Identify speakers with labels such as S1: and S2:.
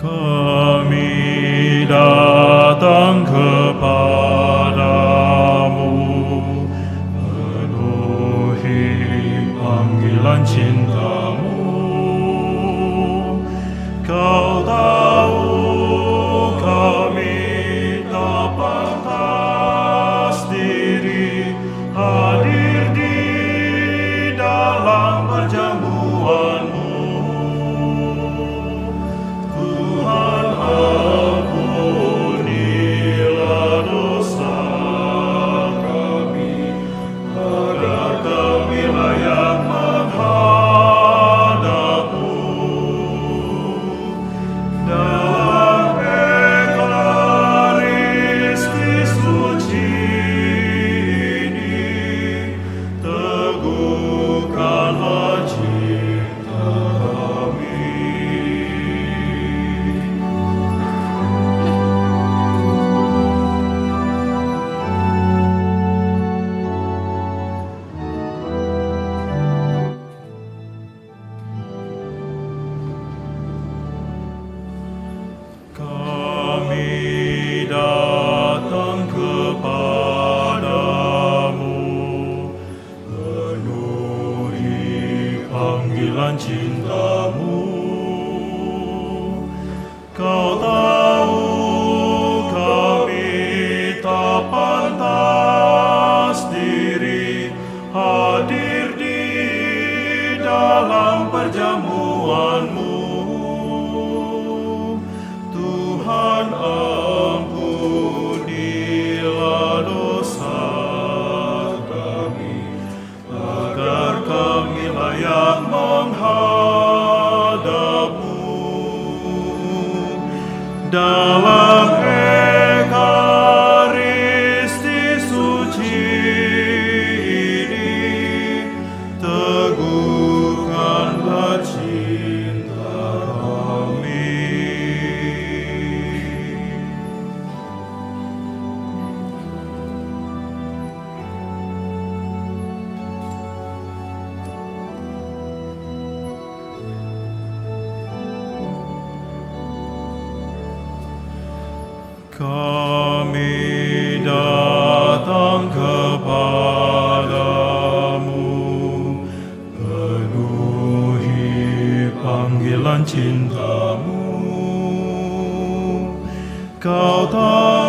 S1: Kami datang kepadamu. Penuhi panggilan cintamu. Kau tahu kami tak pantas diri Hadir di dalam perjamuanmu Kau tahu kami tak pantas diri Hadir di dalam perjamuanmu. Tuhan ampunilah dosa kami agar kami layak menghadapmu dalam Kami datang kepadamu. Penuhi panggilan cintamu. Kau tahu